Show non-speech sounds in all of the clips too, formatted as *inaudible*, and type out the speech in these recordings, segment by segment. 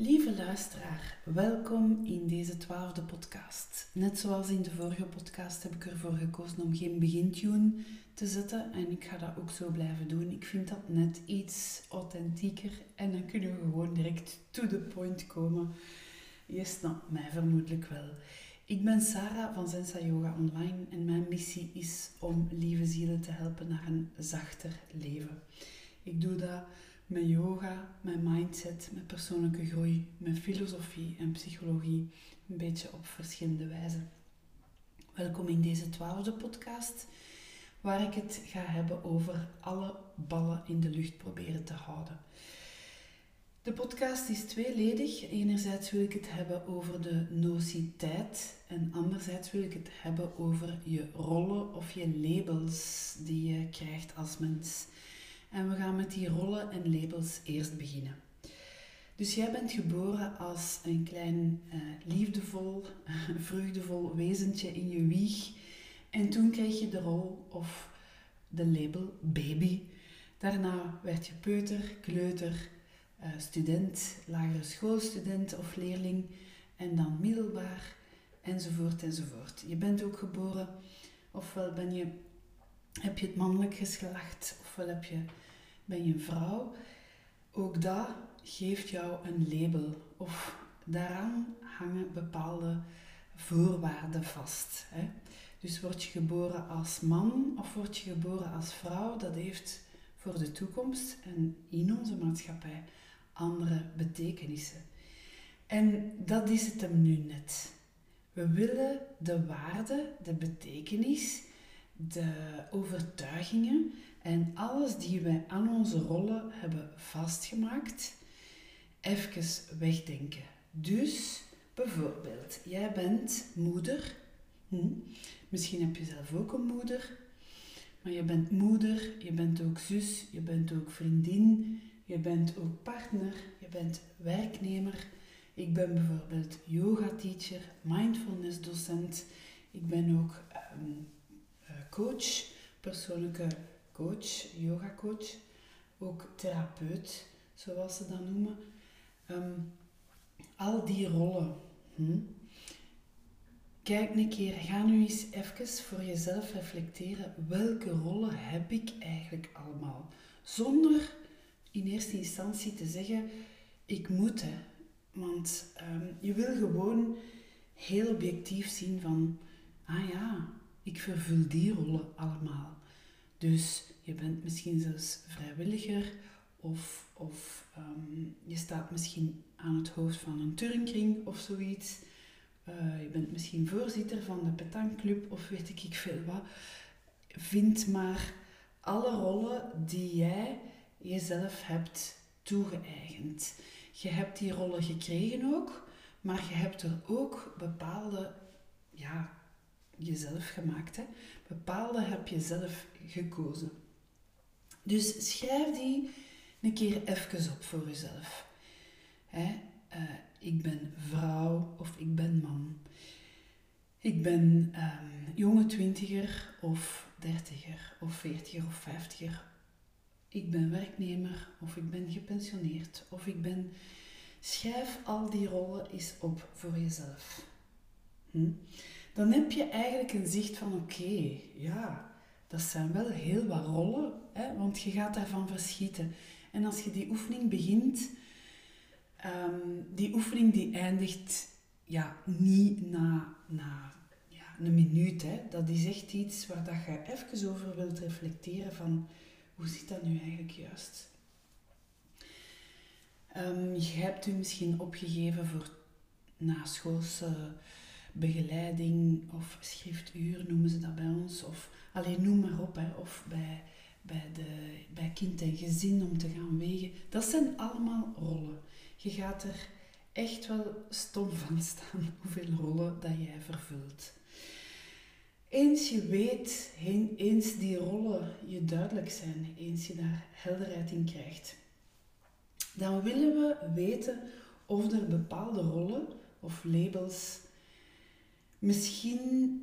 Lieve luisteraar, welkom in deze twaalfde podcast. Net zoals in de vorige podcast heb ik ervoor gekozen om geen begintune te zetten en ik ga dat ook zo blijven doen. Ik vind dat net iets authentieker en dan kunnen we gewoon direct to the point komen. Je snapt mij vermoedelijk wel. Ik ben Sarah van Sensa Yoga Online en mijn missie is om lieve zielen te helpen naar een zachter leven. Ik doe dat met yoga, met mindset, met persoonlijke groei, met filosofie en psychologie, een beetje op verschillende wijzen. Welkom in deze twaalfde podcast, waar ik het ga hebben over alle ballen in de lucht proberen te houden. De podcast is tweeledig. Enerzijds wil ik het hebben over de tijd en anderzijds wil ik het hebben over je rollen of je labels die je krijgt als mens. En we gaan met die rollen en labels eerst beginnen. Dus jij bent geboren als een klein uh, liefdevol, *laughs* vreugdevol wezentje in je wieg. En toen kreeg je de rol of de label baby. Daarna werd je peuter, kleuter, uh, student, lagere schoolstudent of leerling. En dan middelbaar, enzovoort, enzovoort. Je bent ook geboren, ofwel ben je, heb je het mannelijk geslacht, ofwel heb je ben je een vrouw, ook dat geeft jou een label. Of daaraan hangen bepaalde voorwaarden vast. Hè. Dus word je geboren als man of word je geboren als vrouw, dat heeft voor de toekomst en in onze maatschappij andere betekenissen. En dat is het hem nu net. We willen de waarde, de betekenis, de overtuigingen en alles die wij aan onze rollen hebben vastgemaakt, even wegdenken. Dus bijvoorbeeld, jij bent moeder. Hm? Misschien heb je zelf ook een moeder. Maar je bent moeder, je bent ook zus, je bent ook vriendin, je bent ook partner, je bent werknemer. Ik ben bijvoorbeeld yoga teacher, mindfulness docent. Ik ben ook ehm, eh, coach, persoonlijke coach, yoga coach, ook therapeut, zoals ze dat noemen. Ehm, al die rollen. Hm? Kijk een keer, ga nu eens even voor jezelf reflecteren. Welke rollen heb ik eigenlijk allemaal? Zonder in eerste instantie te zeggen, ik moet hè. Want ehm, je wil gewoon heel objectief zien van, ah ja, ik vervul die rollen allemaal. Dus je bent misschien zelfs vrijwilliger of, of ehm, je staat misschien aan het hoofd van een turnkring of zoiets. Uh, je bent misschien voorzitter van de petankclub of weet ik veel wat. Vind maar alle rollen die jij jezelf hebt toegeëigend. Je hebt die rollen gekregen ook, maar je hebt er ook bepaalde ja, jezelf gemaakt. Hè? Bepaalde heb je zelf gekozen. Dus schrijf die een keer even op voor jezelf. Hè? Uh, ik ben vrouw of ik ben man. Ik ben um, jonge twintiger of dertiger of veertiger of vijftiger. Ik ben werknemer of ik ben gepensioneerd of ik ben... Schrijf al die rollen eens op voor jezelf. Hm? Dan heb je eigenlijk een zicht van oké, ja, dat zijn wel heel wat rollen, hè, want je gaat daarvan verschieten. En als je die oefening begint, um, die oefening die eindigt ja, niet na, na ja, een minuut. Hè. Dat is echt iets waar dat je even over wilt reflecteren van hoe zit dat nu eigenlijk juist? Um, je hebt u misschien opgegeven voor naschoolse begeleiding of schriftuur noemen ze dat bij ons. Of alleen noem maar op. Hè, of bij, bij, de, bij kind en gezin om te gaan wegen. Dat zijn allemaal rollen. Je gaat er echt wel stom van *laughs* staan hoeveel rollen dat jij vervult. Eens je weet, eens die rollen je duidelijk zijn, eens je daar helderheid in krijgt, dan willen we weten of er bepaalde rollen of labels misschien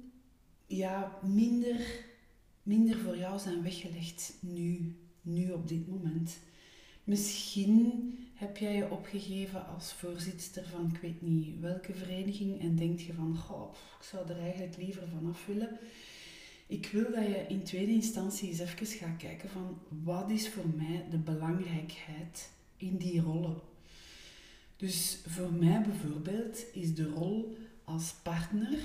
ja, minder, minder voor jou zijn weggelegd nu, nu op dit moment. Misschien heb jij je opgegeven als voorzitter van ik weet niet welke vereniging en denk je van, goh, ik zou er eigenlijk liever vanaf willen. Ik wil dat je in tweede instantie eens even gaat kijken van wat is voor mij de belangrijkheid in die rollen. Dus voor mij bijvoorbeeld is de rol als partner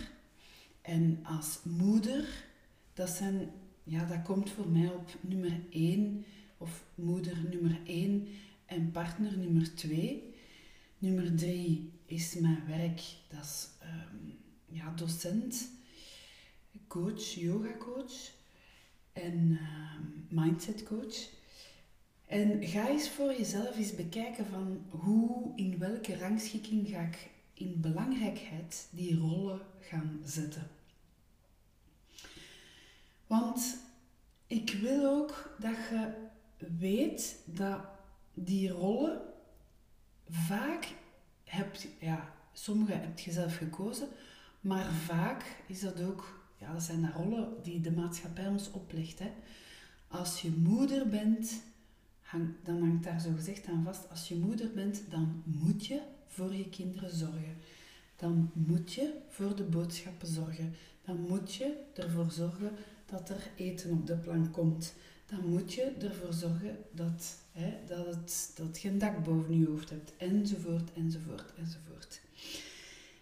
en als moeder, dat, zijn, ja, dat komt voor mij op nummer 1 of moeder nummer 1 en partner nummer 2. Nummer 3 is mijn werk, dat is um, ja, docent, coach, yoga coach en um, mindset coach. En ga eens voor jezelf eens bekijken van hoe, in welke rangschikking ga ik in belangrijkheid die rollen gaan zetten. Want ik wil ook dat je weet dat die rollen vaak hebt, ja, sommige heb je zelf gekozen, maar vaak is dat ook, ja, dat zijn rollen die de maatschappij ons oplegt. Hè. Als je moeder bent, dan hangt daar zo gezegd aan vast, als je moeder bent, dan moet je voor je kinderen zorgen. Dan moet je voor de boodschappen zorgen. Dan moet je ervoor zorgen dat er eten op de plank komt. Dan moet je ervoor zorgen dat, hè, dat, het, dat je een dak boven je hoofd hebt. Enzovoort, enzovoort, enzovoort.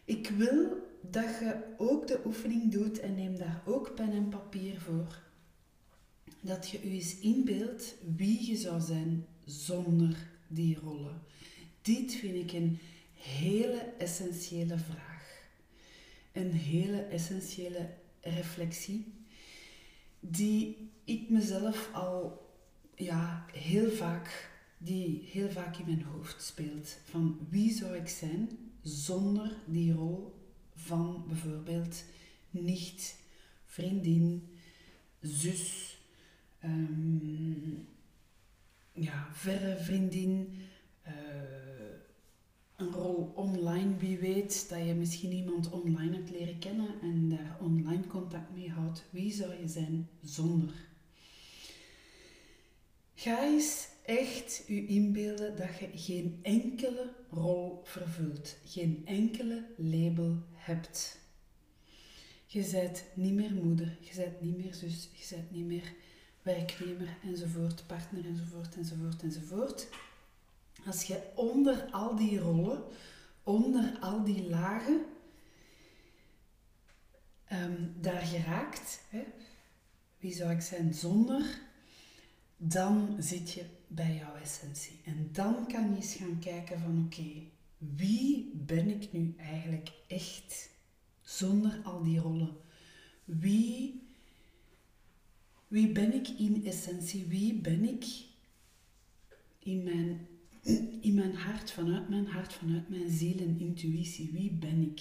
Ik wil dat je ook de oefening doet en neem daar ook pen en papier voor. Dat je je eens inbeeldt wie je zou zijn zonder die rollen. Dit vind ik een hele essentiële vraag. Een hele essentiële reflectie die ik mezelf al ja, heel vaak, die heel vaak in mijn hoofd speelt. Van wie zou ik zijn zonder die rol van bijvoorbeeld nicht, vriendin, zus, um, ja, verre vriendin, uh, een rol online, wie weet dat je misschien iemand online hebt leren kennen en daar online contact mee houdt. Wie zou je zijn zonder? Ga eens echt je inbeelden dat je geen enkele rol vervult, geen enkele label hebt. Je bent niet meer moeder, je bent niet meer zus, je bent niet meer werknemer enzovoort, partner enzovoort enzovoort enzovoort. Als je onder al die rollen, onder al die lagen, ehm, daar geraakt, hè, wie zou ik zijn zonder, dan zit je bij jouw essentie. En dan kan je eens gaan kijken van oké, wie ben ik nu eigenlijk echt zonder al die rollen? Wie, wie ben ik in essentie? Wie ben ik in mijn in mijn hart, vanuit mijn hart, vanuit mijn ziel en intuïtie. Wie ben ik?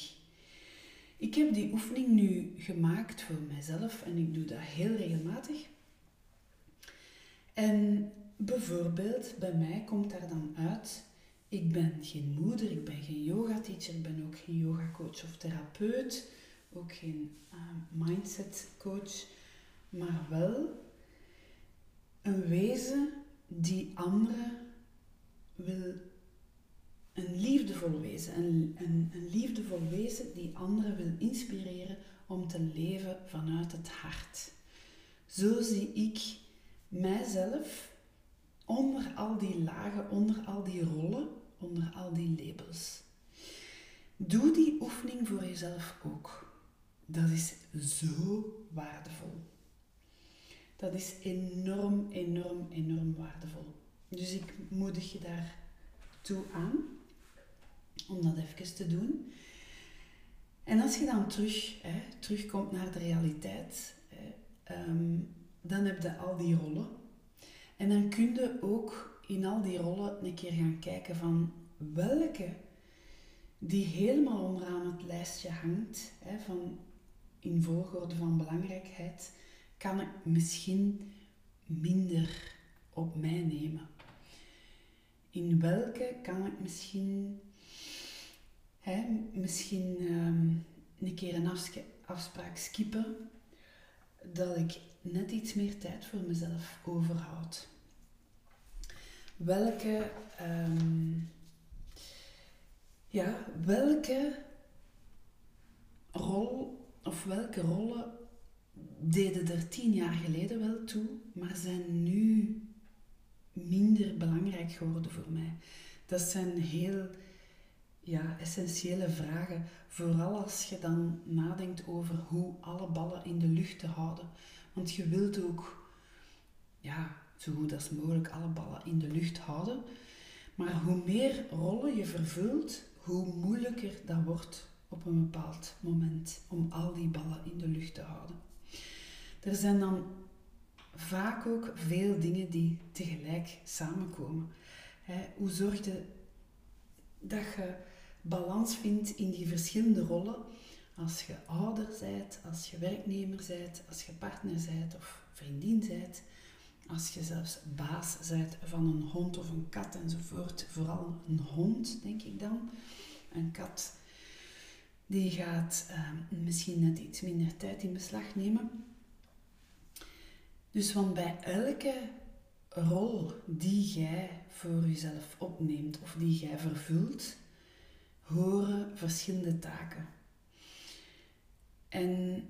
Ik heb die oefening nu gemaakt voor mijzelf en ik doe dat heel regelmatig. En bijvoorbeeld bij mij komt daar dan uit, ik ben geen moeder, ik ben geen yoga teacher, ik ben ook geen yoga coach of therapeut, ook geen uh, mindset coach, maar wel een wezen die anderen wil een liefdevol wezen. Een, een, een liefdevol wezen die anderen wil inspireren om te leven vanuit het hart. Zo zie ik mijzelf onder al die lagen, onder al die rollen, onder al die labels. Doe die oefening voor jezelf ook. Dat is zo waardevol. Dat is enorm, enorm, enorm waardevol. Dus ik moedig je daar toe aan om dat even te doen. En als je dan terug, hè, terugkomt naar de realiteit, hè, ehm, dan heb je al die rollen. En dan kun je ook in al die rollen een keer gaan kijken van welke die helemaal onderaan het lijstje hangt, hè, van in volgorde van belangrijkheid, kan ik misschien minder op mij nemen in welke kan ik misschien, hè, misschien um, een keer een afspraak skippen, dat ik net iets meer tijd voor mezelf overhoud. welke, ehm, ja, welke rol of welke rollen deden er tien jaar geleden wel toe, maar zijn nu belangrijk geworden voor mij. Dat zijn heel ja, essentiële vragen, vooral als je dan nadenkt over hoe alle ballen in de lucht te houden. Want je wilt ook ja, zo goed als mogelijk alle ballen in de lucht houden. Maar hoe meer rollen je vervult, hoe moeilijker dat wordt op een bepaald moment om al die ballen in de lucht te houden. Er zijn dan vaak ook veel dingen die tegelijk samenkomen. hoe zorg je dat je balans vindt in die verschillende rollen? Als je ouder bent, als je werknemer bent, als je partner bent of vriendin bent, als je zelfs baas bent van een hond of een kat enzovoort. Vooral een hond, denk ik dan. Een kat die gaat uh, misschien net iets minder tijd in beslag nemen. Dus want bij elke rol die jij voor jezelf opneemt of die jij vervult, horen verschillende taken. En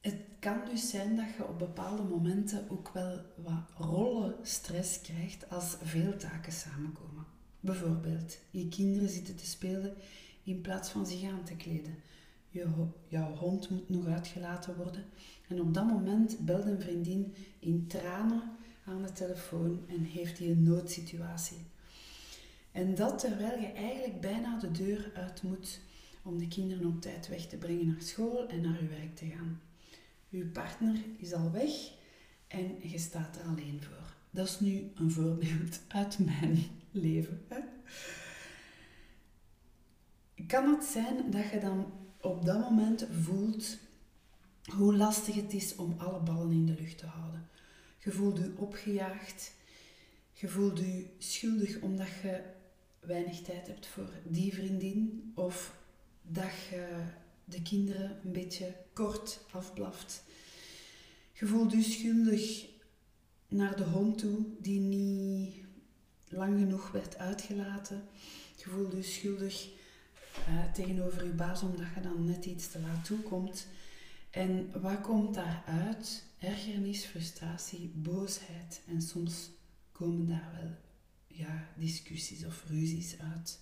het kan dus zijn dat je op bepaalde momenten ook wel wat rollenstress krijgt als veel taken samenkomen. Bijvoorbeeld, je kinderen zitten te spelen in plaats van zich aan te kleden. Je, jouw hond moet nog uitgelaten worden. En op dat moment belt een vriendin in tranen aan de telefoon en heeft hij een noodsituatie. En dat terwijl je eigenlijk bijna de deur uit moet om de kinderen op tijd weg te brengen naar school en naar je werk te gaan. Je partner is al weg en je staat er alleen voor. Dat is nu een voorbeeld uit mijn leven. Hè? Kan het zijn dat je dan op dat moment voelt hoe lastig het is om alle ballen in de lucht te houden? Je voelt opgejaagd, je voelt schuldig omdat je weinig tijd hebt voor die vriendin of dat je de kinderen een beetje kort afblaft. Je voelt schuldig naar de hond toe die niet lang genoeg werd uitgelaten. Je voelt schuldig uh, tegenover je baas omdat je dan net iets te laat toekomt. En wat komt daaruit? Ergernis, frustratie, boosheid en soms komen daar wel ja, discussies of ruzies uit.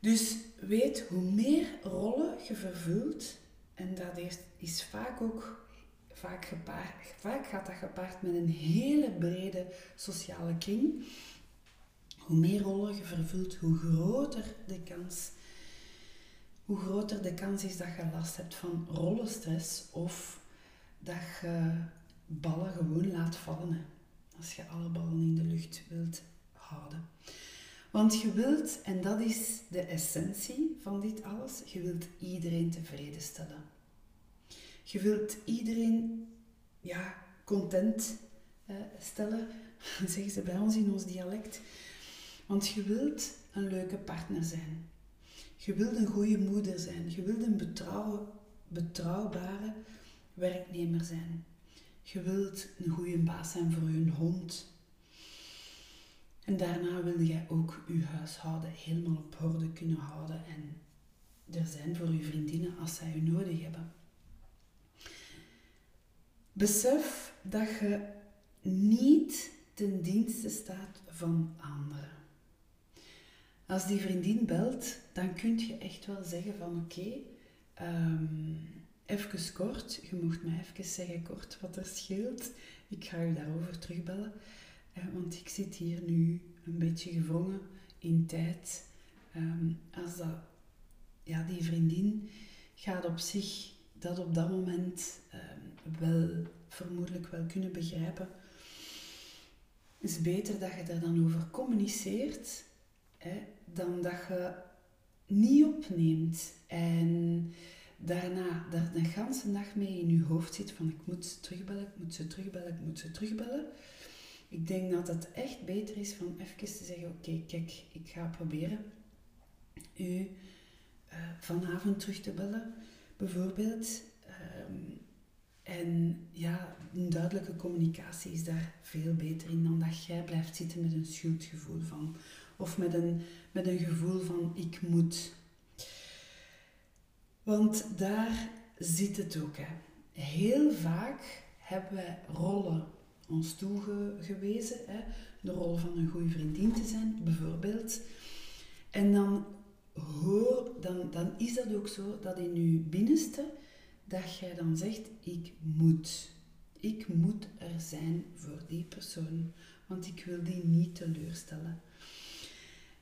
Dus weet hoe meer rollen je vervult, en dat is vaak ook vaak, gepaard, vaak gaat dat gepaard met een hele brede sociale kring. Hoe meer rollen je vervult, hoe groter de kans, hoe groter de kans is dat je last hebt van rollenstress of dat je ballen gewoon laat vallen. Als je alle ballen in de lucht wilt houden. Want je wilt, en dat is de essentie van dit alles, je wilt iedereen tevreden stellen. Je wilt iedereen ja, content uh, stellen, *laughs* zeggen ze bij ons in ons dialect. Want je wilt een leuke partner zijn. Je wilt een goede moeder zijn. Je wilt een betrouw, betrouwbare werknemer zijn. Je wilt een goede baas zijn voor je hond. En daarna wil jij ook je huishouden helemaal op orde kunnen houden en er zijn voor je vriendinnen als zij je nodig hebben. Besef dat je niet ten dienste staat van anderen. Als die vriendin belt, dan kun je echt wel zeggen van oké, um, even kort, je mocht mij even zeggen kort wat er scheelt. Ik ga je daarover terugbellen. Uh, want ik zit hier nu een beetje gevrongen in tijd. Um, als dat, ja, die vriendin gaat op zich dat op dat moment um, wel vermoedelijk wel kunnen begrijpen. is beter dat je daar dan over communiceert, hè, dan dat je niet opneemt en daarna daar de hele dag mee in je hoofd zit van ik moet ze terugbellen, ik moet ze terugbellen, ik moet ze terugbellen. Ik denk dat het echt beter is van even te zeggen, oké, kijk, ik ga proberen u uh, vanavond terug te bellen, bijvoorbeeld. Um, En ja, een duidelijke communicatie is daar veel beter in dan dat jij blijft zitten met een schuldgevoel van. Of met een, met een gevoel van ik moet. Want daar zit het ook. Hè. Heel vaak hebben wij rollen ons toegewezen. Hè. De rol van een goede vriendin te zijn, bijvoorbeeld. En dan, hoor, dan, dan is dat ook zo dat in je binnenste dat jij dan zegt, ik moet. Ik moet er zijn voor die persoon, want ik wil die niet teleurstellen.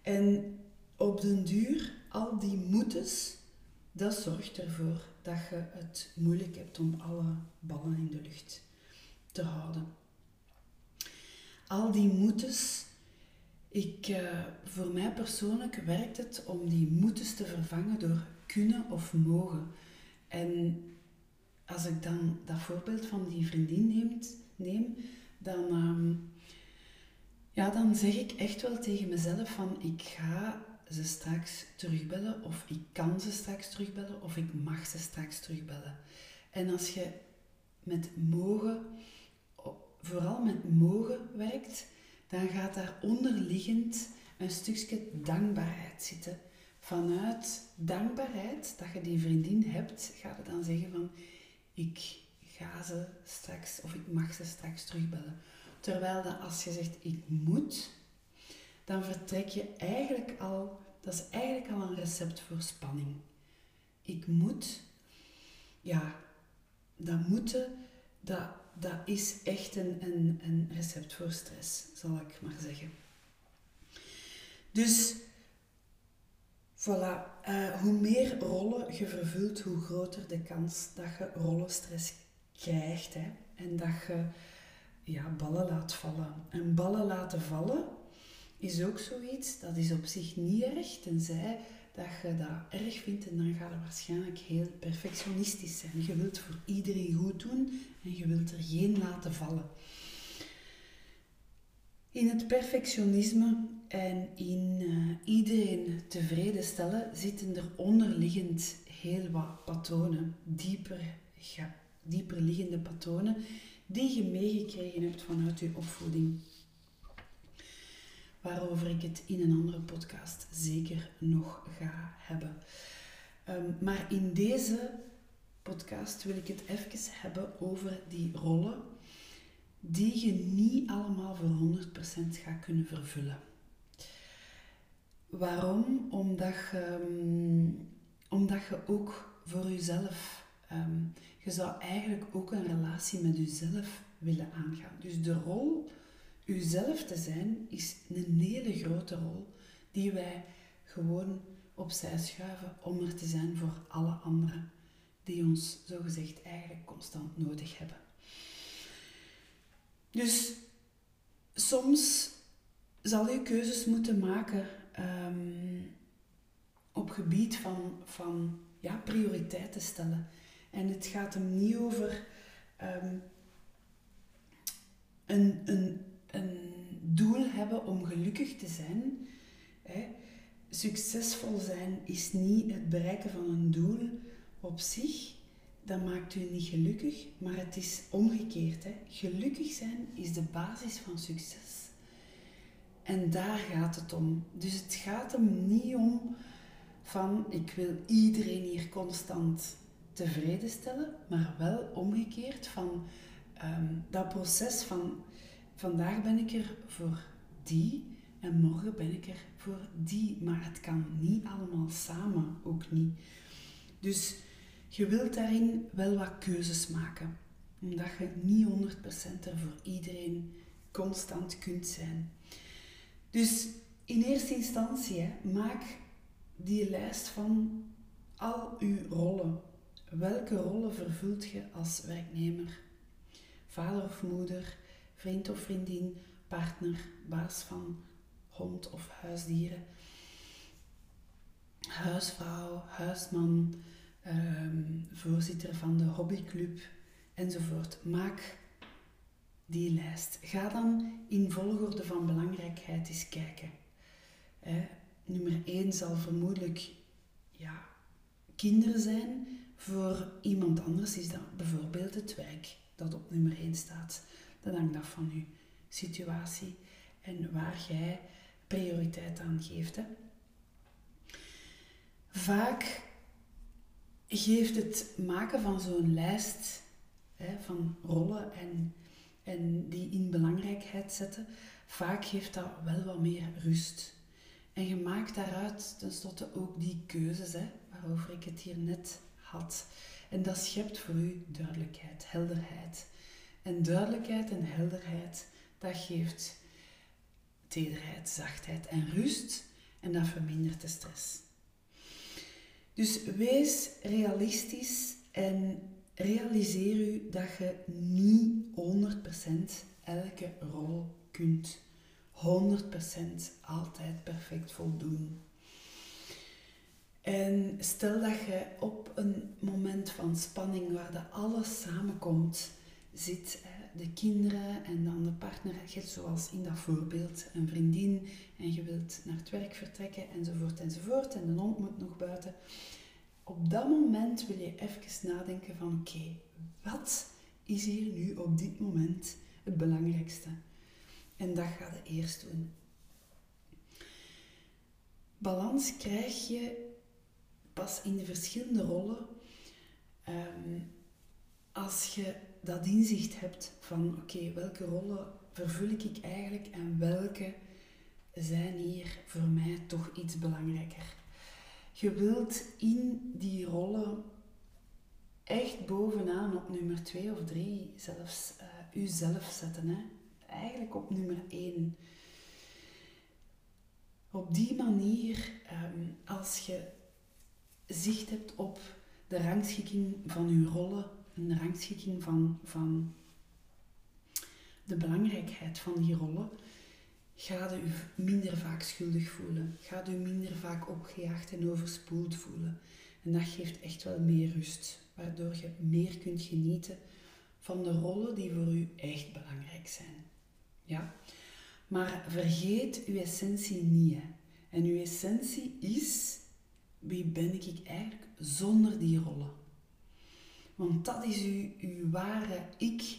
En op den duur, al die moetes, dat zorgt ervoor dat je het moeilijk hebt om alle ballen in de lucht te houden. Al die moetes, ik, uh, voor mij persoonlijk werkt het om die moetes te vervangen door kunnen of mogen. En als ik dan dat voorbeeld van die vriendin neemt, neem, dan, ehm, ja, dan zeg ik echt wel tegen mezelf van ik ga ze straks terugbellen of ik kan ze straks terugbellen of ik mag ze straks terugbellen. En als je met mogen, vooral met mogen werkt, dan gaat daar onderliggend een stukje dankbaarheid zitten. Vanuit dankbaarheid dat je die vriendin hebt, ga je dan zeggen van ik ga ze straks of ik mag ze straks terugbellen. Terwijl dat als je zegt ik moet, dan vertrek je eigenlijk al, dat is eigenlijk al een recept voor spanning. Ik moet, ja, dat moeten, dat, dat is echt een, een, een recept voor stress, zal ik maar zeggen. Dus Voilà. Uh, hoe meer rollen je vervult, hoe groter de kans dat je rollenstress krijgt. Hè? En dat je ja, ballen laat vallen. En ballen laten vallen is ook zoiets, dat is op zich niet erg, tenzij dat je dat erg vindt en dan ga je waarschijnlijk heel perfectionistisch zijn. Je wilt voor iedereen goed doen en je wilt er geen laten vallen. In het perfectionisme en in uh, iedereen tevreden stellen zitten er onderliggend heel wat patronen, dieper, dieper liggende patronen, die je meegekregen hebt vanuit je opvoeding. Waarover ik het in een andere podcast zeker nog ga hebben. Um, maar in deze podcast wil ik het even hebben over die rollen die je niet allemaal voor 100% gaat kunnen vervullen. Waarom? Omdat je, mm, omdat je ook voor jezelf, um, je zou eigenlijk ook een relatie met jezelf willen aangaan. Dus de rol jezelf te zijn is een hele grote rol die wij gewoon opzij schuiven om er te zijn voor alle anderen die ons zogezegd eigenlijk constant nodig hebben. Dus soms zal je keuzes moeten maken um, op gebied van, van ja, prioriteiten stellen. En het gaat hem niet over um, een, een, een doel hebben om gelukkig te zijn. Hè. Succesvol zijn is niet het bereiken van een doel op zich, dat maakt u niet gelukkig, maar het is omgekeerd. Hè. Gelukkig zijn is de basis van succes. En daar gaat het om. Dus het gaat hem niet om van ik wil iedereen hier constant tevreden stellen, maar wel omgekeerd van ehm, dat proces van vandaag ben ik er voor die en morgen ben ik er voor die. Maar het kan niet allemaal samen, ook niet. Dus je wilt daarin wel wat keuzes maken, omdat je niet 100% er voor iedereen constant kunt zijn. Dus in eerste instantie, maak die lijst van al uw rollen. Welke rollen vervult je als werknemer? Vader of moeder, vriend of vriendin, partner, baas van hond of huisdieren, huisvrouw, huisman, Ehm, voorzitter van de hobbyclub enzovoort. Maak die lijst. Ga dan in volgorde van belangrijkheid eens kijken. nummer 1 zal vermoedelijk ja, kinderen zijn, Voor iemand anders is dat bijvoorbeeld het werk dat op nummer 1 staat. Dat hangt af van je situatie en waar jij prioriteit aan geeft. Hè. Vaak geeft het maken van zo'n lijst hè, van rollen en, en die in belangrijkheid zetten, vaak geeft dat wel wat meer rust. En je maakt daaruit tenslotte ook die keuzes, hè, waarover ik het hier net had. En dat schept voor u duidelijkheid, helderheid. En duidelijkheid en helderheid, dat geeft tederheid, zachtheid en rust. En dat vermindert de stress. Dus wees realistisch en realiseer u dat je niet 100% elke rol kunt 100% altijd perfect voldoen. En stel dat je op een moment van spanning waar de alles samenkomt zit, de kinderen en dan de partner, zoals in dat voorbeeld, een vriendin en je wilt naar het werk vertrekken enzovoort enzovoort en de hond moet nog buiten. Op dat moment wil je even nadenken van oké, wat is hier nu op dit moment het belangrijkste? En dat ga je eerst doen. Balans krijg je pas in de verschillende rollen ehm, als je dat inzicht hebt van oké, welke rollen vervul ik eigenlijk en welke zijn hier voor mij toch iets belangrijker. Je wilt in die rollen echt bovenaan op nummer 2 of 3 zelfs uh, zetten. Hè? Eigenlijk op nummer 1. Op die manier, ehm, als je zicht hebt op de rangschikking van je rollen en de rangschikking van, van de belangrijkheid van die rollen, ga je u minder vaak schuldig voelen. Ga je minder vaak opgejaagd en overspoeld voelen. En dat geeft echt wel meer rust, waardoor je meer kunt genieten van de rollen die voor u echt belangrijk zijn. Ja? Maar vergeet uw essentie niet. En uw essentie is, wie ben ik eigenlijk zonder die rollen? Want dat is uw, uw ware ik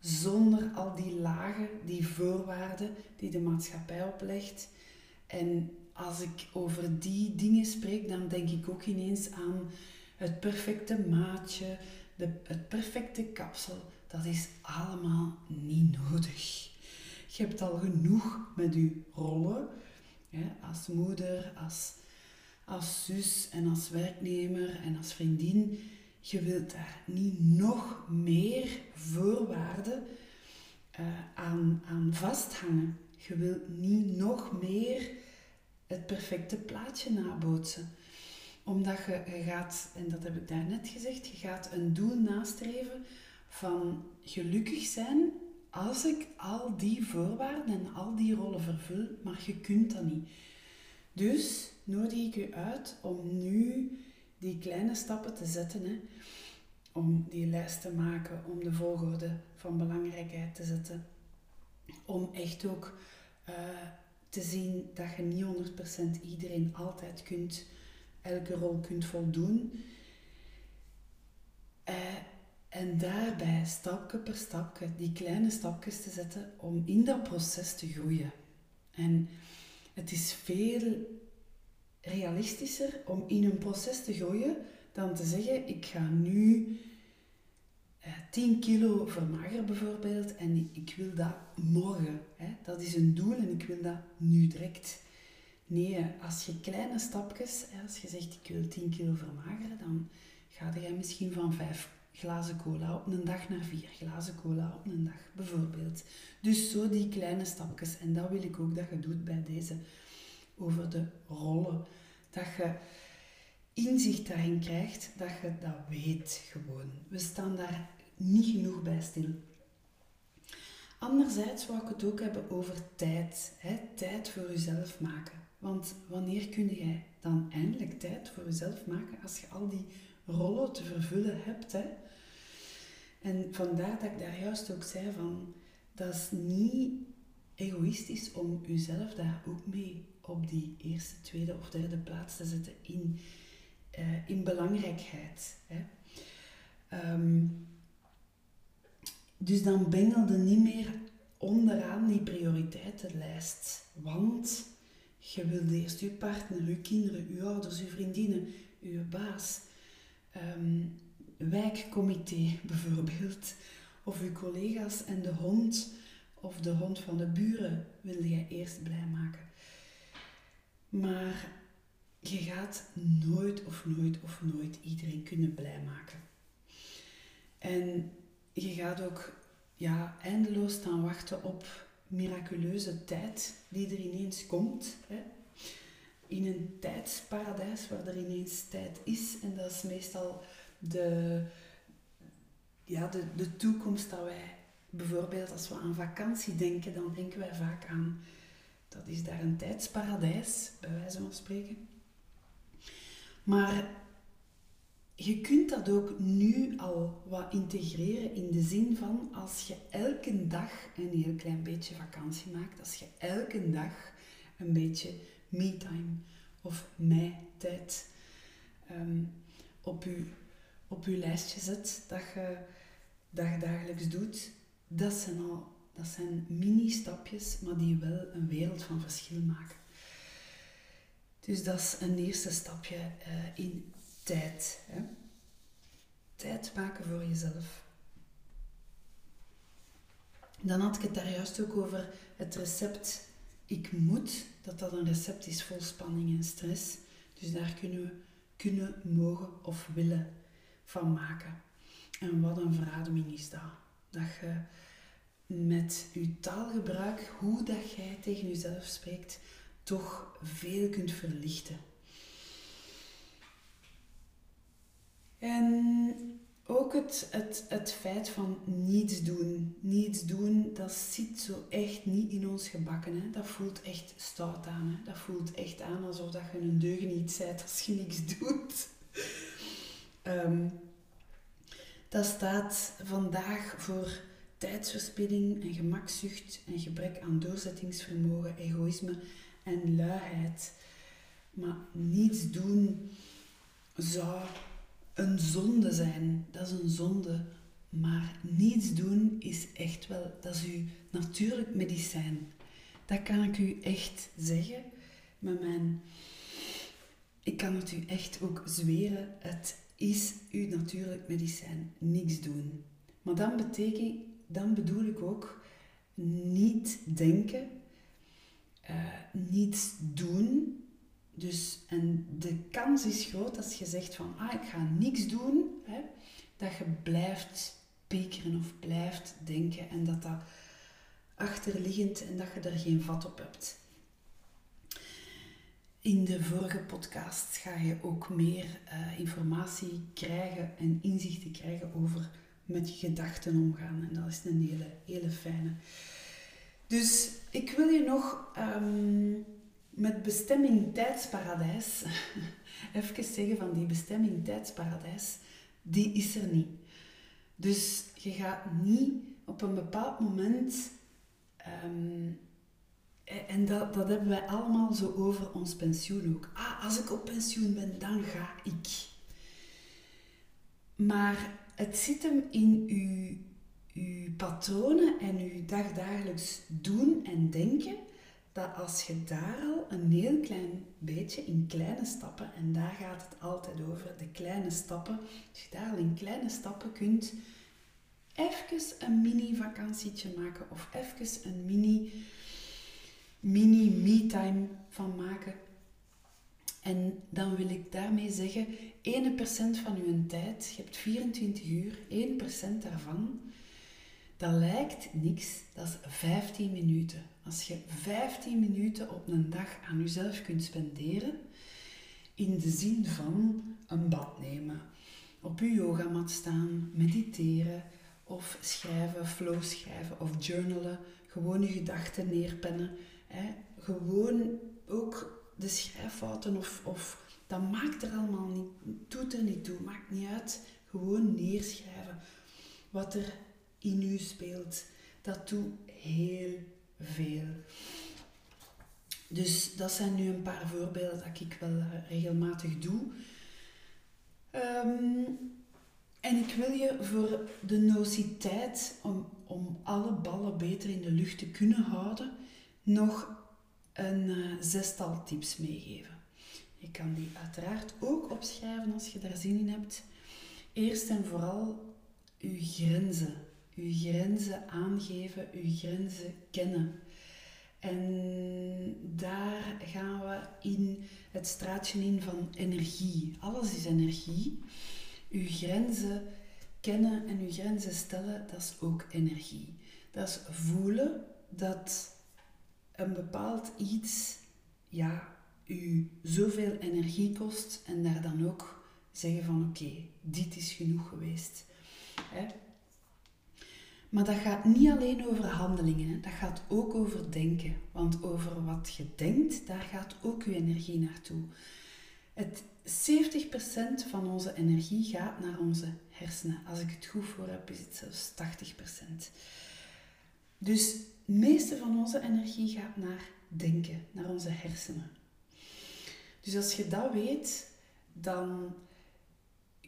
zonder al die lagen, die voorwaarden die de maatschappij oplegt. En als ik over die dingen spreek, dan denk ik ook ineens aan het perfecte maatje, de, het perfecte kapsel. Dat is allemaal niet nodig. Je hebt al genoeg met je rollen, hè, als moeder, als, als zus en als werknemer en als vriendin. Je wilt daar niet nog meer voorwaarden uh, aan, aan vasthangen. Je wilt niet nog meer het perfecte plaatje nabootsen. Omdat je, je gaat, en dat heb ik daarnet gezegd, je gaat een doel nastreven van gelukkig zijn als ik al die voorwaarden en al die rollen vervul, maar je kunt dat niet. Dus nodig ik u uit om nu die kleine stappen te zetten. Hè, om die lijst te maken, om de volgorde van belangrijkheid te zetten. Om echt ook uh, te zien dat je niet 100% iedereen altijd kunt, elke rol kunt voldoen. Uh, en daarbij, stapje per stapje, die kleine stapjes te zetten om in dat proces te groeien. En het is veel realistischer om in een proces te groeien dan te zeggen, ik ga nu eh, 10 kilo vermageren bijvoorbeeld en ik wil dat morgen. Hè? Dat is een doel en ik wil dat nu direct. Nee, als je kleine stapjes, als je zegt ik wil 10 kilo vermageren, dan ga je misschien van 5 glazen cola op een dag naar vier glazen cola op een dag, bijvoorbeeld. Dus zo die kleine stapjes. En dat wil ik ook dat je doet bij deze over de rollen. Dat je inzicht daarin krijgt, dat je dat weet gewoon. We staan daar niet genoeg bij stil. Anderzijds wou ik het ook hebben over tijd. Hè? Tijd voor jezelf maken. Want wanneer kun jij dan eindelijk tijd voor jezelf maken als je al die rollen te vervullen hebt? Hè? En vandaar dat ik daar juist ook zei van, dat is niet egoïstisch om jezelf daar ook mee op die eerste, tweede of derde plaats te zetten in, uh, in belangrijkheid. Hè. Ehm, dus dan bengelde niet meer onderaan die prioriteitenlijst. Want je wilde eerst je partner, je kinderen, je ouders, je vriendinnen, je baas, um, wijkcomité bijvoorbeeld, of je collega's en de hond of de hond van de buren wilde je eerst blij maken. Maar je gaat nooit of nooit of nooit iedereen kunnen blij maken. En je gaat ook ja, eindeloos staan wachten op miraculeuze tijd die er ineens komt. Hè? In een tijdsparadijs waar er ineens tijd is. En dat is meestal de, ja, de, de toekomst dat wij bijvoorbeeld als we aan vakantie denken, dan denken wij vaak aan dat is daar een tijdsparadijs, bij wijze van spreken. Maar je kunt dat ook nu al wat integreren in de zin van als je elke dag een heel klein beetje vakantie maakt, als je elke dag een beetje me-time of mij-tijd ehm, op, je, op je lijstje zet, dat je, dat je dagelijks doet, dat zijn al dat zijn mini-stapjes, maar die wel een wereld van verschil maken. Dus dat is een eerste stapje uh, in tijd. Hè. Tijd maken voor jezelf. Dan had ik het daar juist ook over het recept ik moet, dat dat een recept is vol spanning en stress. Dus daar kunnen we kunnen, mogen of willen van maken. En wat een verademing is dat. Dat je met je taalgebruik, hoe dat jij tegen jezelf spreekt, toch veel kunt verlichten. En ook het, het, het feit van niets doen. Niets doen, dat zit zo echt niet in ons gebakken. Hè. Dat voelt echt stout aan. Hè. Dat voelt echt aan alsof dat je een deugniet bent als je niks doet. Um, dat staat vandaag voor tijdsverspilling en gemakzucht en gebrek aan doorzettingsvermogen, egoïsme en luiheid. Maar niets doen zou een zonde zijn. Dat is een zonde. Maar niets doen is echt wel, dat is uw natuurlijk medicijn. Dat kan ik u echt zeggen. Met mijn, ik kan het u echt ook zweren. Het is uw natuurlijk medicijn. Niks doen. Maar dan betekent dan bedoel ik ook niet denken, uh, niets doen. Dus, en de kans is groot als je zegt van, ah, ik ga niks doen, hè, dat je blijft pekeren of blijft denken en dat dat achterliggend en dat je er geen vat op hebt. In de vorige podcast ga je ook meer uh, informatie krijgen en inzichten krijgen over met je gedachten omgaan. En dat is een hele, hele fijne. Dus ik wil je nog um, met bestemming tijdsparadijs *laughs* even zeggen van die bestemming tijdsparadijs, die is er niet. Dus je gaat niet op een bepaald moment, um, en dat, dat hebben wij allemaal zo over ons pensioen ook. Ah, als ik op pensioen ben, dan ga ik. Maar het zit hem in uw, uw patronen en uw dagdagelijks doen en denken, dat als je daar al een heel klein beetje in kleine stappen, en daar gaat het altijd over, de kleine stappen, als je daar al in kleine stappen kunt even een mini vakantietje maken of even een mini mini me-time van maken en dan wil ik daarmee zeggen, 1% van uw tijd, je hebt 24 uur, 1% daarvan, dat lijkt niks, dat is 15 minuten. Als je 15 minuten op een dag aan jezelf kunt spenderen, in de zin van een bad nemen, op je yogamat staan, mediteren of schrijven, flow schrijven of journalen, gewoon je gedachten neerpennen. Gewoon ook de schrijffouten of, of dat maakt er allemaal niet, doet er niet toe, maakt niet uit. Gewoon neerschrijven wat er in u speelt. Dat doet heel veel. Dus dat zijn nu een paar voorbeelden dat ik wel regelmatig doe. Ehm, En ik wil je voor de nociteit, om, om alle ballen beter in de lucht te kunnen houden, nog een uh, zestal tips meegeven. Je kan die uiteraard ook opschrijven als je daar zin in hebt. Eerst en vooral uw grenzen. Uw grenzen aangeven, uw grenzen kennen. En daar gaan we in het straatje in van energie. Alles is energie. Uw grenzen kennen en uw grenzen stellen, dat is ook energie. Dat is voelen dat een bepaald iets ja, u zoveel energie kost en daar dan ook zeggen van oké, dit is genoeg geweest. Hè? Maar dat gaat niet alleen over handelingen, hè. dat gaat ook over denken. Want over wat je denkt, daar gaat ook uw energie naartoe. Het 70% van onze energie gaat naar onze hersenen. Als ik het goed voor heb, is het zelfs 80%. Dus meeste van onze energie gaat naar denken, naar onze hersenen. Dus als je dat weet, dan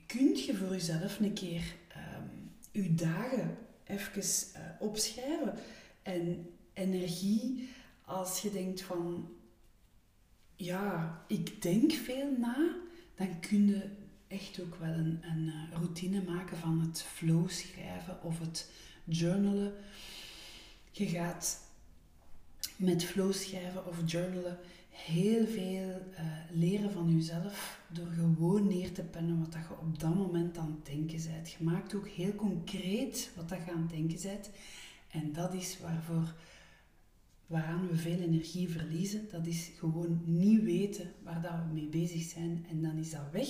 kun je voor jezelf een keer um, je dagen even uh, opschrijven. En energie, als je denkt van, ja, ik denk veel na, dan kun je echt ook wel een, een eh, routine maken van het flow schrijven of het journalen. Je gaat met flow schrijven of journalen heel veel uh, leren van jezelf door gewoon neer te pennen wat dat je op dat moment aan het denken bent. Je maakt ook heel concreet wat dat je aan het denken bent. En dat is waarvoor, waaraan we veel energie verliezen. Dat is gewoon niet weten waar dat we mee bezig zijn. En dan is dat weg.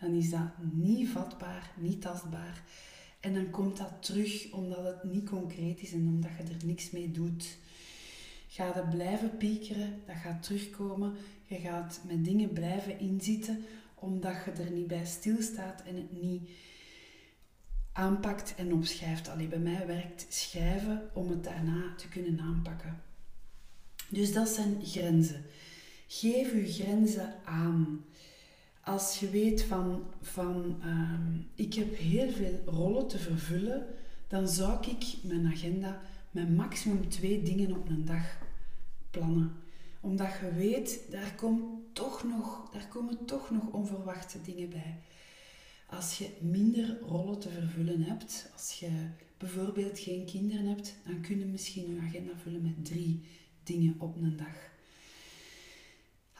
Dan is dat niet vatbaar, niet tastbaar. En dan komt dat terug omdat het niet concreet is en omdat je er niks mee doet. Ga je blijven piekeren, dat gaat terugkomen. Je gaat met dingen blijven inzitten omdat je er niet bij stilstaat en het niet aanpakt en opschrijft. Alleen bij mij werkt schrijven om het daarna te kunnen aanpakken. Dus dat zijn grenzen. Geef je grenzen aan. Als je weet van, van uh, ik heb heel veel rollen te vervullen, dan zou ik mijn agenda met maximum twee dingen op een dag plannen. Omdat je weet, daar, komt toch nog, daar komen toch nog onverwachte dingen bij. Als je minder rollen te vervullen hebt, als je bijvoorbeeld geen kinderen hebt, dan kun je misschien je agenda vullen met drie dingen op een dag.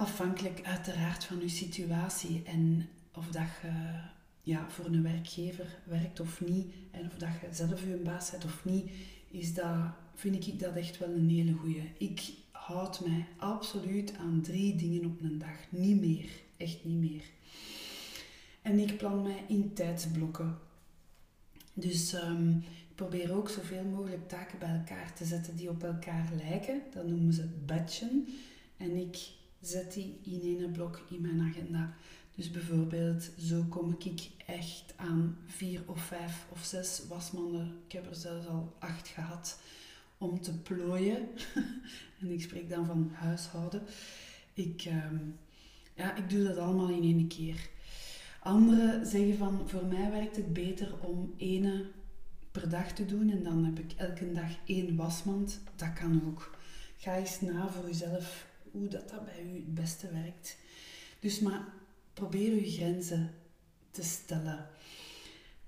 Afhankelijk uiteraard van je situatie en of dat je ja, voor een werkgever werkt of niet, en of dat je zelf je baas bent of niet, is dat, vind ik dat echt wel een hele goede. Ik houd mij absoluut aan drie dingen op een dag. Niet meer. Echt niet meer. En ik plan mij in tijdsblokken. Dus um, ik probeer ook zoveel mogelijk taken bij elkaar te zetten die op elkaar lijken. Dat noemen ze batchen. En ik zet die in één blok in mijn agenda. Dus bijvoorbeeld, zo kom ik echt aan vier of vijf of zes wasmanden. Ik heb er zelfs al acht gehad om te plooien. *laughs* en ik spreek dan van huishouden. Ik, ehm, ja, ik doe dat allemaal in één keer. Anderen zeggen van, voor mij werkt het beter om ene per dag te doen en dan heb ik elke dag één wasmand. Dat kan ook. Ga eens na voor jezelf hoe dat, dat bij u het beste werkt. Dus maar probeer uw grenzen te stellen.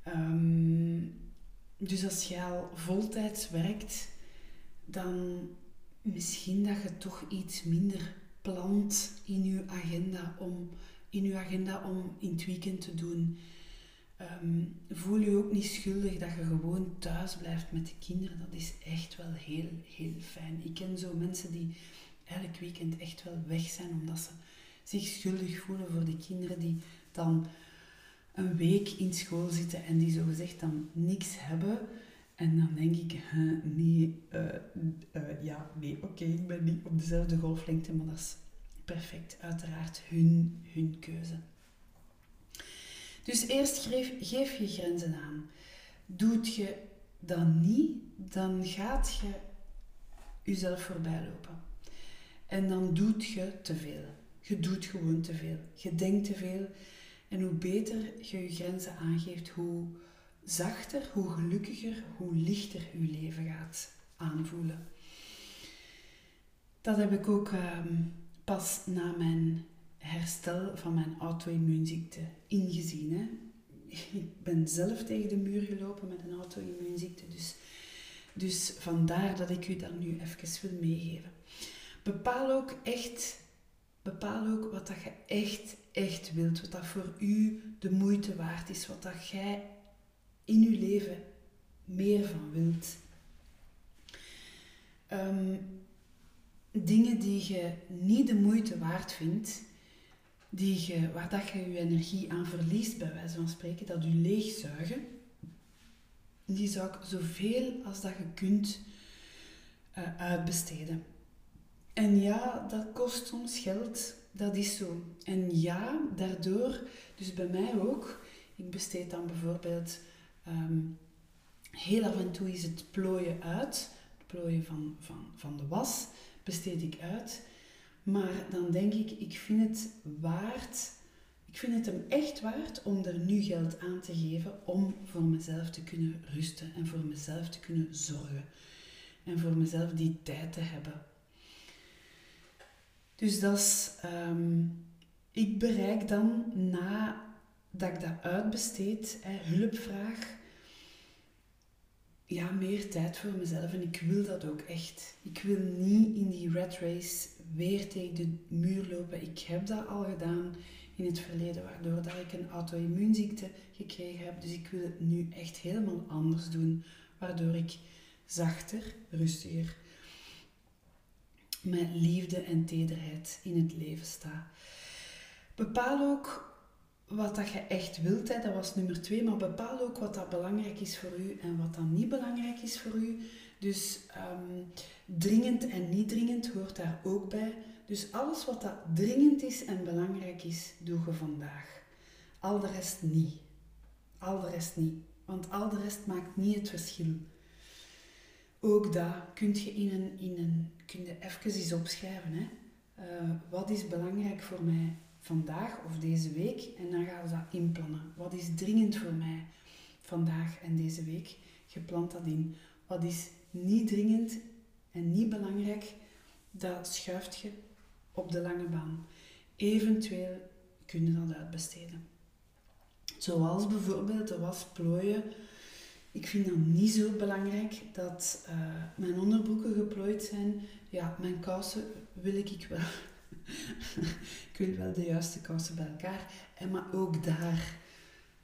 Ehm, dus als je al voltijds werkt, dan misschien dat je toch iets minder plant in je agenda om in je agenda om in het weekend te doen. Ehm, voel je ook niet schuldig dat je gewoon thuis blijft met de kinderen. Dat is echt wel heel, heel fijn. Ik ken zo mensen die elk weekend echt wel weg zijn omdat ze zich schuldig voelen voor de kinderen die dan een week in school zitten en die zogezegd dan niks hebben. En dan denk ik, nee, uh, uh, ja, nee, oké, ik ben niet op dezelfde golflengte, maar dat is perfect, uiteraard hun, hun keuze. Dus eerst geef, geef je grenzen aan. Doet je dat niet, dan gaat je jezelf voorbij lopen. En dan doet je te veel. Je doet gewoon te veel. Je denkt te veel. En hoe beter je je grenzen aangeeft, hoe zachter, hoe gelukkiger, hoe lichter je leven gaat aanvoelen. Dat heb ik ook ehm, pas na mijn herstel van mijn auto-immuunziekte ingezien. Hè. Ik ben zelf tegen de muur gelopen met een auto-immuunziekte, dus, dus vandaar dat ik u dat nu even wil meegeven. Bepaal ook echt, bepaal ook wat dat je echt, echt wilt, wat dat voor u de moeite waard is, wat dat jij in uw leven meer van wilt. Um, dingen die je niet de moeite waard vindt, die je, waar dat je je energie aan verliest, bij wijze van spreken, dat je leegzuigen, die zou ik zoveel als dat je kunt uh, uitbesteden. En ja, dat kost soms geld, dat is zo. En ja, daardoor, dus bij mij ook, ik besteed dan bijvoorbeeld um, heel af en toe is het plooien uit, het plooien van, van, van de was, besteed ik uit. Maar dan denk ik, ik vind het waard, ik vind het hem echt waard om er nu geld aan te geven om voor mezelf te kunnen rusten en voor mezelf te kunnen zorgen. En voor mezelf die tijd te hebben. Dus dat is, um, ik bereik dan na dat ik dat uitbesteed, hè, hulp vraag, ja, meer tijd voor mezelf. En ik wil dat ook echt. Ik wil niet in die red race weer tegen de muur lopen. Ik heb dat al gedaan in het verleden, waardoor dat ik een auto-immuunziekte gekregen heb. Dus ik wil het nu echt helemaal anders doen, waardoor ik zachter, rustiger, met liefde en tederheid in het leven sta. Bepaal ook wat dat je echt wilt, hè, dat was nummer twee, maar bepaal ook wat dat belangrijk is voor u en wat dat niet belangrijk is voor u. Dus um, dringend en niet dringend hoort daar ook bij. Dus alles wat dat dringend is en belangrijk is, doe je vandaag. Al de rest niet. Al de rest niet. Want al de rest maakt niet het verschil. Ook dat kun je in een, in een kun je even eens opschrijven. Hè? Uh, wat is belangrijk voor mij? vandaag of deze week en dan gaan we dat inplannen. Wat is dringend voor mij vandaag en deze week? Je plant dat in. Wat is niet dringend en niet belangrijk, dat schuift je op de lange baan. Eventueel kun je dat uitbesteden. Zoals bijvoorbeeld de wasplooien. Ik vind dat niet zo belangrijk dat uh, mijn onderbroeken geplooid zijn. Ja, mijn kousen wil ik wel *laughs* ik wil wel de juiste kousen bij elkaar. En maar ook daar,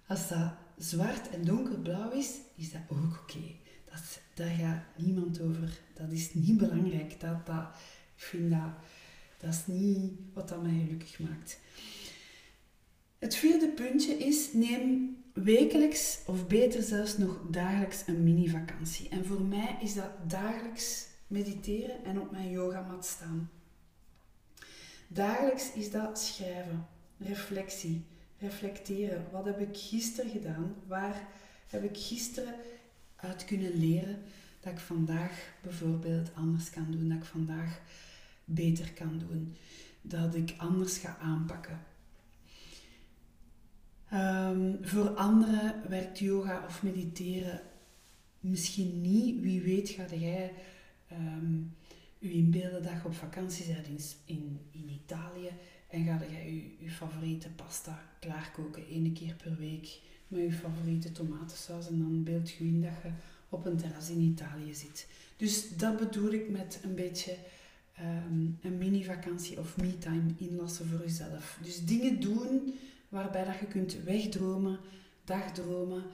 als dat zwart en donkerblauw is, is dat ook oké. Dat, Daar gaat niemand over. Dat is niet belangrijk. Dat, dat, ik vind dat, dat is niet wat dat mij gelukkig maakt. Het vierde puntje is, neem wekelijks of beter zelfs nog dagelijks een mini-vakantie. En voor mij is dat dagelijks mediteren en op mijn yogamat staan. Dagelijks is dat schrijven, reflectie, reflecteren. Wat heb ik gisteren gedaan? Waar heb ik gisteren uit kunnen leren dat ik vandaag bijvoorbeeld anders kan doen, dat ik vandaag beter kan doen, dat ik anders ga aanpakken. Um, voor anderen werkt yoga of mediteren misschien niet. Wie weet ga jij um, u inbeelden dat je op vakantie bent in, in, Italië en ga je je, je favoriete pasta klaarkoken één keer per week met je favoriete tomatensaus en dan beeld je in dat je op een terras in Italië zit. Dus dat bedoel ik met een beetje um, een mini-vakantie of me-time inlassen voor jezelf. Dus dingen doen waarbij dat je kunt wegdromen, dagdromen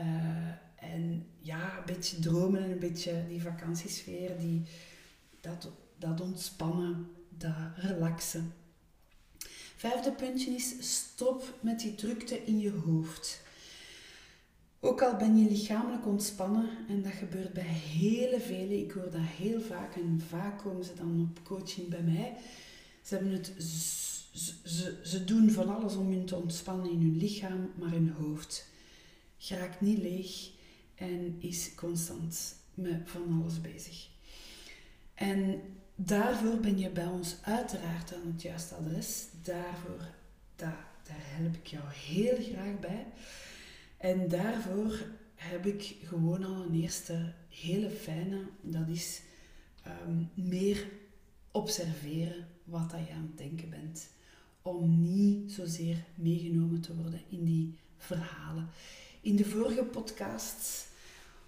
uh, en ja, een beetje dromen en een beetje die vakantiesfeer, die, dat, dat ontspannen, dat relaxen. Vijfde puntje is stop met die drukte in je hoofd. Ook al ben je lichamelijk ontspannen, en dat gebeurt bij hele velen, ik hoor dat heel vaak en vaak komen ze dan op coaching bij mij. Ze, hebben het, ze, ze, doen van alles om hun te ontspannen in hun lichaam, maar hun hoofd geraakt niet leeg en is constant met van alles bezig. En daarvoor ben je bij ons uiteraard aan het juiste adres. Daarvoor, daar, daar help ik jou heel graag bij. En daarvoor heb ik gewoon al een eerste hele fijne, dat is ehm, meer observeren wat dat je aan het denken bent. Om niet zozeer meegenomen te worden in die verhalen. In de vorige podcasts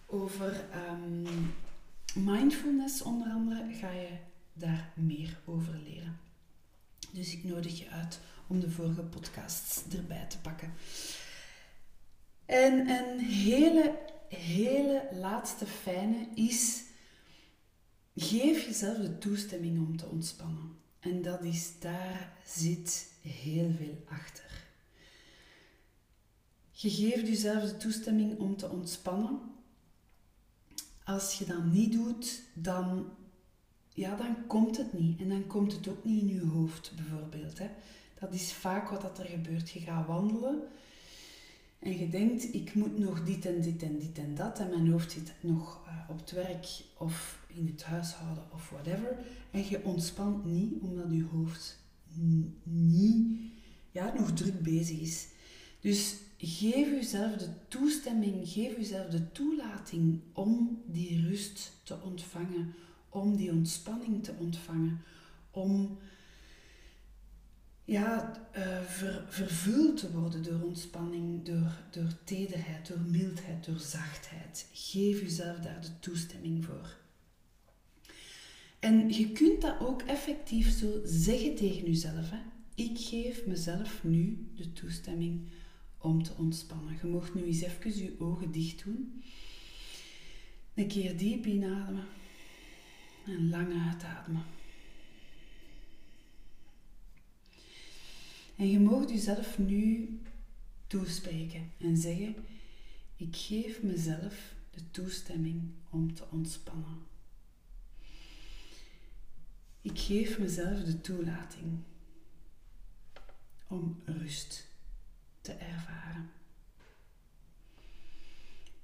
over um, mindfulness onder andere ga je daar meer over leren. Dus ik nodig je uit om de vorige podcasts erbij te pakken. En een hele, hele laatste fijne is, geef jezelf de toestemming om te ontspannen. En dat is, daar zit heel veel achter. Je geeft jezelf de toestemming om te ontspannen. Als je dat niet doet, dan, ja, dan komt het niet. En dan komt het ook niet in je hoofd, bijvoorbeeld. Hè. Dat is vaak wat dat er gebeurt. Je gaat wandelen en je denkt, ik moet nog dit en dit en dit en dat. En mijn hoofd zit nog uh, op het werk of in het huishouden of whatever. En je ontspant niet omdat je hoofd niet ja, nog druk bezig is. Dus geef jezelf de toestemming, geef jezelf de toelating om die rust te ontvangen, om die ontspanning te ontvangen, om ja, ver, vervuld te worden door ontspanning, door, door tederheid, door mildheid, door zachtheid. Geef jezelf daar de toestemming voor. En je kunt dat ook effectief zo zeggen tegen jezelf. Hè? Ik geef mezelf nu de toestemming om te ontspannen. Je mag nu eens even je ogen dicht doen. Een keer diep inademen en lang uitademen. En je mag jezelf nu toespreken en zeggen: Ik geef mezelf de toestemming om te ontspannen. Ik geef mezelf de toelating om rust te ervaren.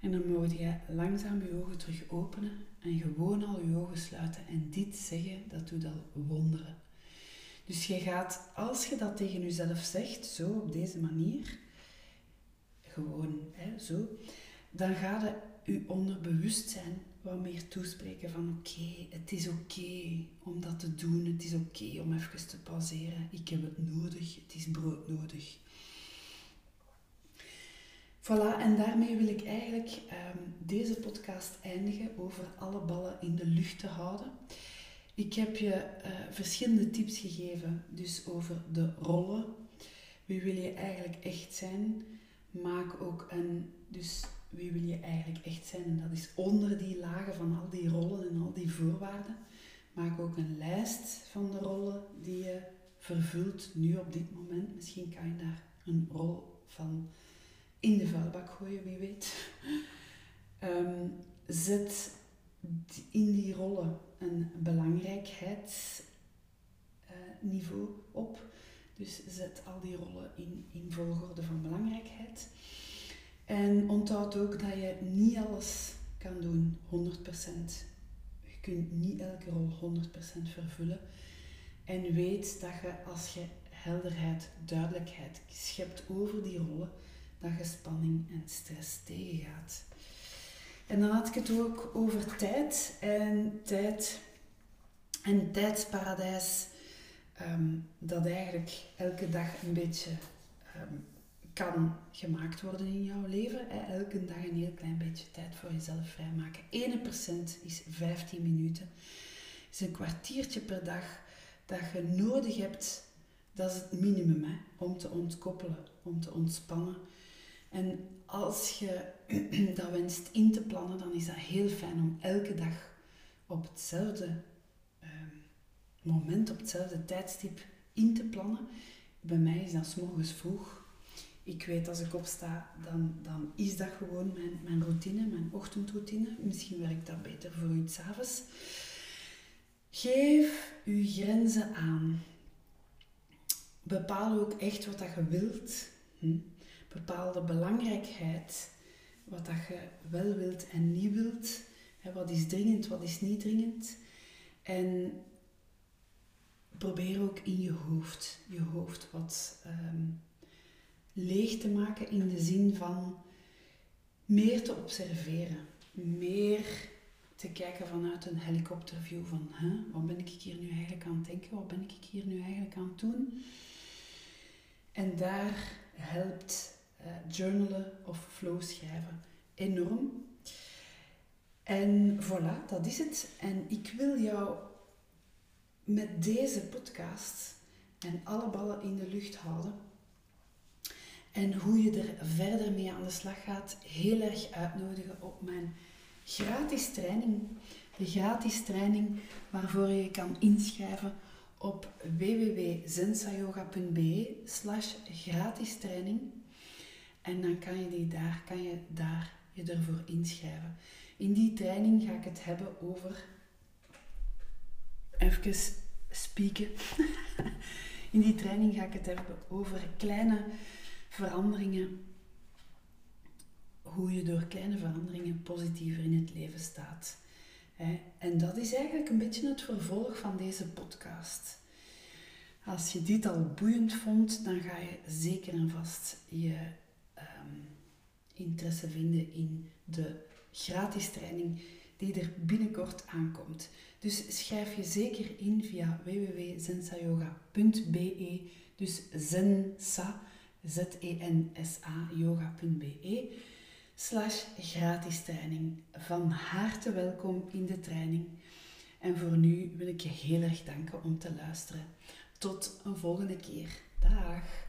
En dan moet je langzaam je ogen terug openen en gewoon al je ogen sluiten. En dit zeggen, dat doet al wonderen. Dus je gaat, als je dat tegen jezelf zegt, zo op deze manier, gewoon hè, zo, dan gaat je je onderbewustzijn wat meer toespreken van oké, het is oké om dat te doen, het is oké om even te pauzeren, ik heb het nodig, het is broodnodig. Voilà, en daarmee wil ik eigenlijk um, deze podcast eindigen over alle ballen in de lucht te houden. Ik heb je uh, verschillende tips gegeven, dus over de rollen. Wie wil je eigenlijk echt zijn? Maak ook een, dus wie wil je eigenlijk echt zijn? En dat is onder die lagen van al die rollen en al die voorwaarden. Maak ook een lijst van de rollen die je vervult nu op dit moment. Misschien kan je daar een rol van in de vuilbak gooien, wie weet. Um, *laughs* zet in die rollen een belangrijkheidsniveau op. Dus zet al die rollen in, in volgorde van belangrijkheid. En onthoud ook dat je niet alles kan doen 100%. Je kunt niet elke rol 100% vervullen. En weet dat je als je helderheid, duidelijkheid schept over die rollen, dat je spanning en stress tegengaat. En dan had ik het ook over tijd en tijd en tijdsparadijs. Ehm, dat eigenlijk elke dag een beetje ehm, kan gemaakt worden in jouw leven. Hè. Elke dag een heel klein beetje tijd voor jezelf vrijmaken. 1% is 15 minuten. is een kwartiertje per dag dat je nodig hebt. Dat is het minimum hè, om te ontkoppelen, om te ontspannen. En als je *clears throat* dat wenst in te plannen, dan is dat heel fijn om elke dag op hetzelfde ehm, moment, op hetzelfde tijdstip in te plannen. Bij mij is dat s morgens vroeg. Ik weet als ik opsta, dan, dan is dat gewoon mijn, mijn routine, mijn ochtendroutine. Misschien werkt dat beter voor u s'avonds. Geef uw grenzen aan. Bepaal ook echt wat dat je wilt. Hm? bepaalde belangrijkheid, wat dat je wel wilt en niet wilt, wat is dringend, wat is niet dringend. En probeer ook in je hoofd, je hoofd wat um, leeg te maken in de zin van meer te observeren, meer te kijken vanuit een helikopterview van wat ben ik hier nu eigenlijk aan het denken, wat ben ik hier nu eigenlijk aan het doen. En daar helpt journalen of flow schrijven enorm. En voilà, dat is het. En ik wil jou met deze podcast en alle ballen in de lucht houden. En hoe je er verder mee aan de slag gaat, heel erg uitnodigen op mijn gratis training. De gratis training waarvoor je kan inschrijven op www.zensayoga.be slash gratis training. En dan kan je, die daar, kan je daar je ervoor inschrijven. In die training ga ik het hebben over... Even spieken. *laughs* In die training ga ik het hebben over kleine veranderingen. Hoe je door kleine veranderingen positiever in het leven staat. En dat is eigenlijk een beetje het vervolg van deze podcast. Als je dit al boeiend vond, dan ga je zeker en vast je interesse vinden in de gratis training die er binnenkort aankomt. Dus schrijf je zeker in via www.zensayoga.be, dus zensa, z-e-n-s-a, yoga.be, slash gratis training. Van harte welkom in de training. En voor nu wil ik je heel erg danken om te luisteren. Tot een volgende keer. Dag!